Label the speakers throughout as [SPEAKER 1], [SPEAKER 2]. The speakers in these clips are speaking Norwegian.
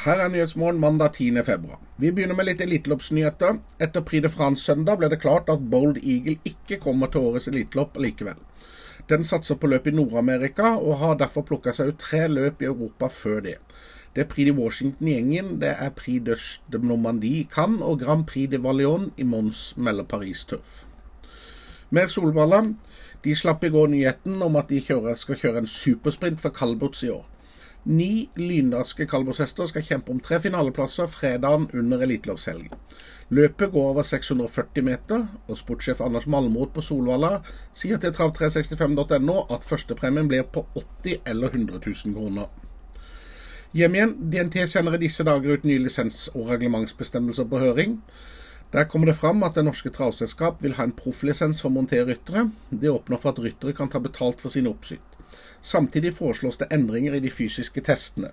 [SPEAKER 1] Her er Nyhetsmorgen mandag 10. februar. Vi begynner med litt eliteloppsnyheter. Etter Prix de France søndag ble det klart at Bold Eagle ikke kommer til årets elitelopp likevel. Den satser på løp i Nord-Amerika, og har derfor plukka seg ut tre løp i Europa før det. Det er Prix de Washington i gjengen, det er Prix de, Normandie i Cannes og Grand Prix de Valion i Mons mellom Paris Turf. Mer solballer. De slapp i går nyheten om at de kjører, skal kjøre en supersprint for Calbots i år. Ni lynraske kaldbordshester skal kjempe om tre finaleplasser fredagen under eliteløpshelgen. Løpet går over 640 meter, og sportssjef Anders Malmrot på Solvalla sier til trav365.no at førstepremien blir på 80 eller 100 000 kroner. Hjem igjen. DNT sender i disse dager ut nye lisens- og reglementsbestemmelser på høring. Der kommer det fram at Det norske travselskap vil ha en profflisens for å montere ryttere. Det åpner for at ryttere kan ta betalt for sine oppsyn. Samtidig foreslås det endringer i de fysiske testene.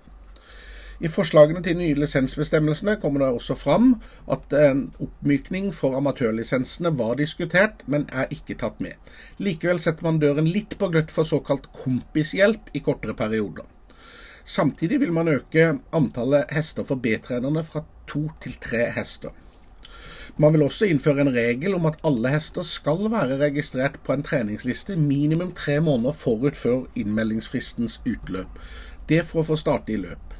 [SPEAKER 1] I forslagene til nye lisensbestemmelsene kommer det også fram at en oppmykning for amatørlisensene var diskutert, men er ikke tatt med. Likevel setter man døren litt på gløtt for såkalt kompishjelp i kortere perioder. Samtidig vil man øke antallet hester for B-trenerne fra to til tre hester. Man vil også innføre en regel om at alle hester skal være registrert på en treningsliste minimum tre måneder forut før innmeldingsfristens utløp. Det for å få starte i løp.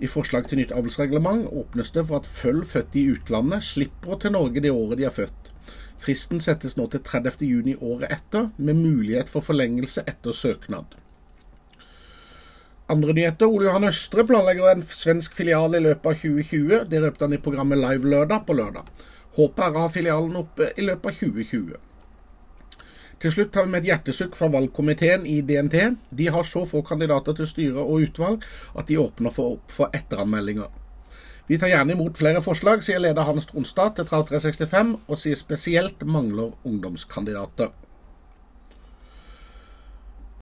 [SPEAKER 1] I forslag til nytt avlsreglement åpnes det for at føll født i utlandet slipper å til Norge det året de er født. Fristen settes nå til 30. juni året etter, med mulighet for forlengelse etter søknad. Andre nyheter. Ole Johan Østre planlegger en svensk filial i løpet av 2020. Det røpte han i programmet Live Lørdag på lørdag. Håpet er å ha filialen oppe i løpet av 2020. Til slutt har vi med et hjertesukk fra valgkomiteen i DNT. De har så få kandidater til styre og utvalg at de åpner for opp for etteranmeldinger. Vi tar gjerne imot flere forslag, sier leder Hans Tronstad til Trav 365, og sier spesielt mangler ungdomskandidater.